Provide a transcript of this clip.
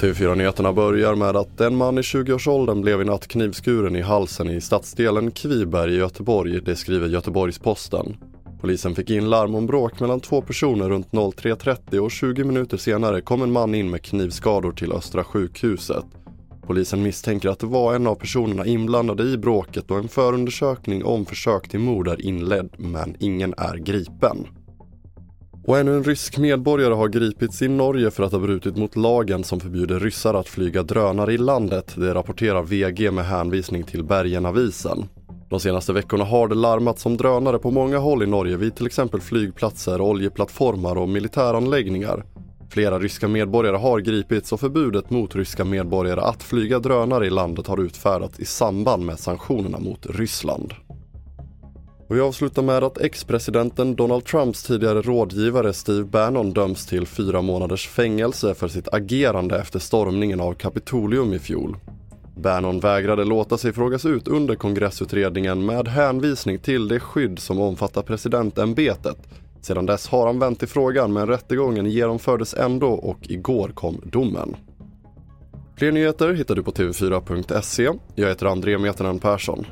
TV4-nyheterna börjar med att en man i 20-årsåldern blev i natt knivskuren i halsen i stadsdelen Kviberg i Göteborg, det skriver Göteborgs-Posten. Polisen fick in larm om bråk mellan två personer runt 03.30 och 20 minuter senare kom en man in med knivskador till Östra sjukhuset. Polisen misstänker att det var en av personerna inblandade i bråket och en förundersökning om försök till mord är inledd men ingen är gripen. Och ännu en rysk medborgare har gripits i Norge för att ha brutit mot lagen som förbjuder ryssar att flyga drönare i landet. Det rapporterar VG med hänvisning till Bergenavisen. De senaste veckorna har det larmats om drönare på många håll i Norge vid till exempel flygplatser, oljeplattformar och militäranläggningar. Flera ryska medborgare har gripits och förbudet mot ryska medborgare att flyga drönare i landet har utfärdats i samband med sanktionerna mot Ryssland. Och vi avslutar med att ex-presidenten Donald Trumps tidigare rådgivare Steve Bannon döms till fyra månaders fängelse för sitt agerande efter stormningen av Kapitolium i fjol. Bannon vägrade låta sig frågas ut under kongressutredningen med hänvisning till det skydd som omfattar presidentämbetet. Sedan dess har han vänt i frågan men rättegången genomfördes ändå och igår kom domen. Fler nyheter hittar du på tv4.se. Jag heter André Metenen Persson.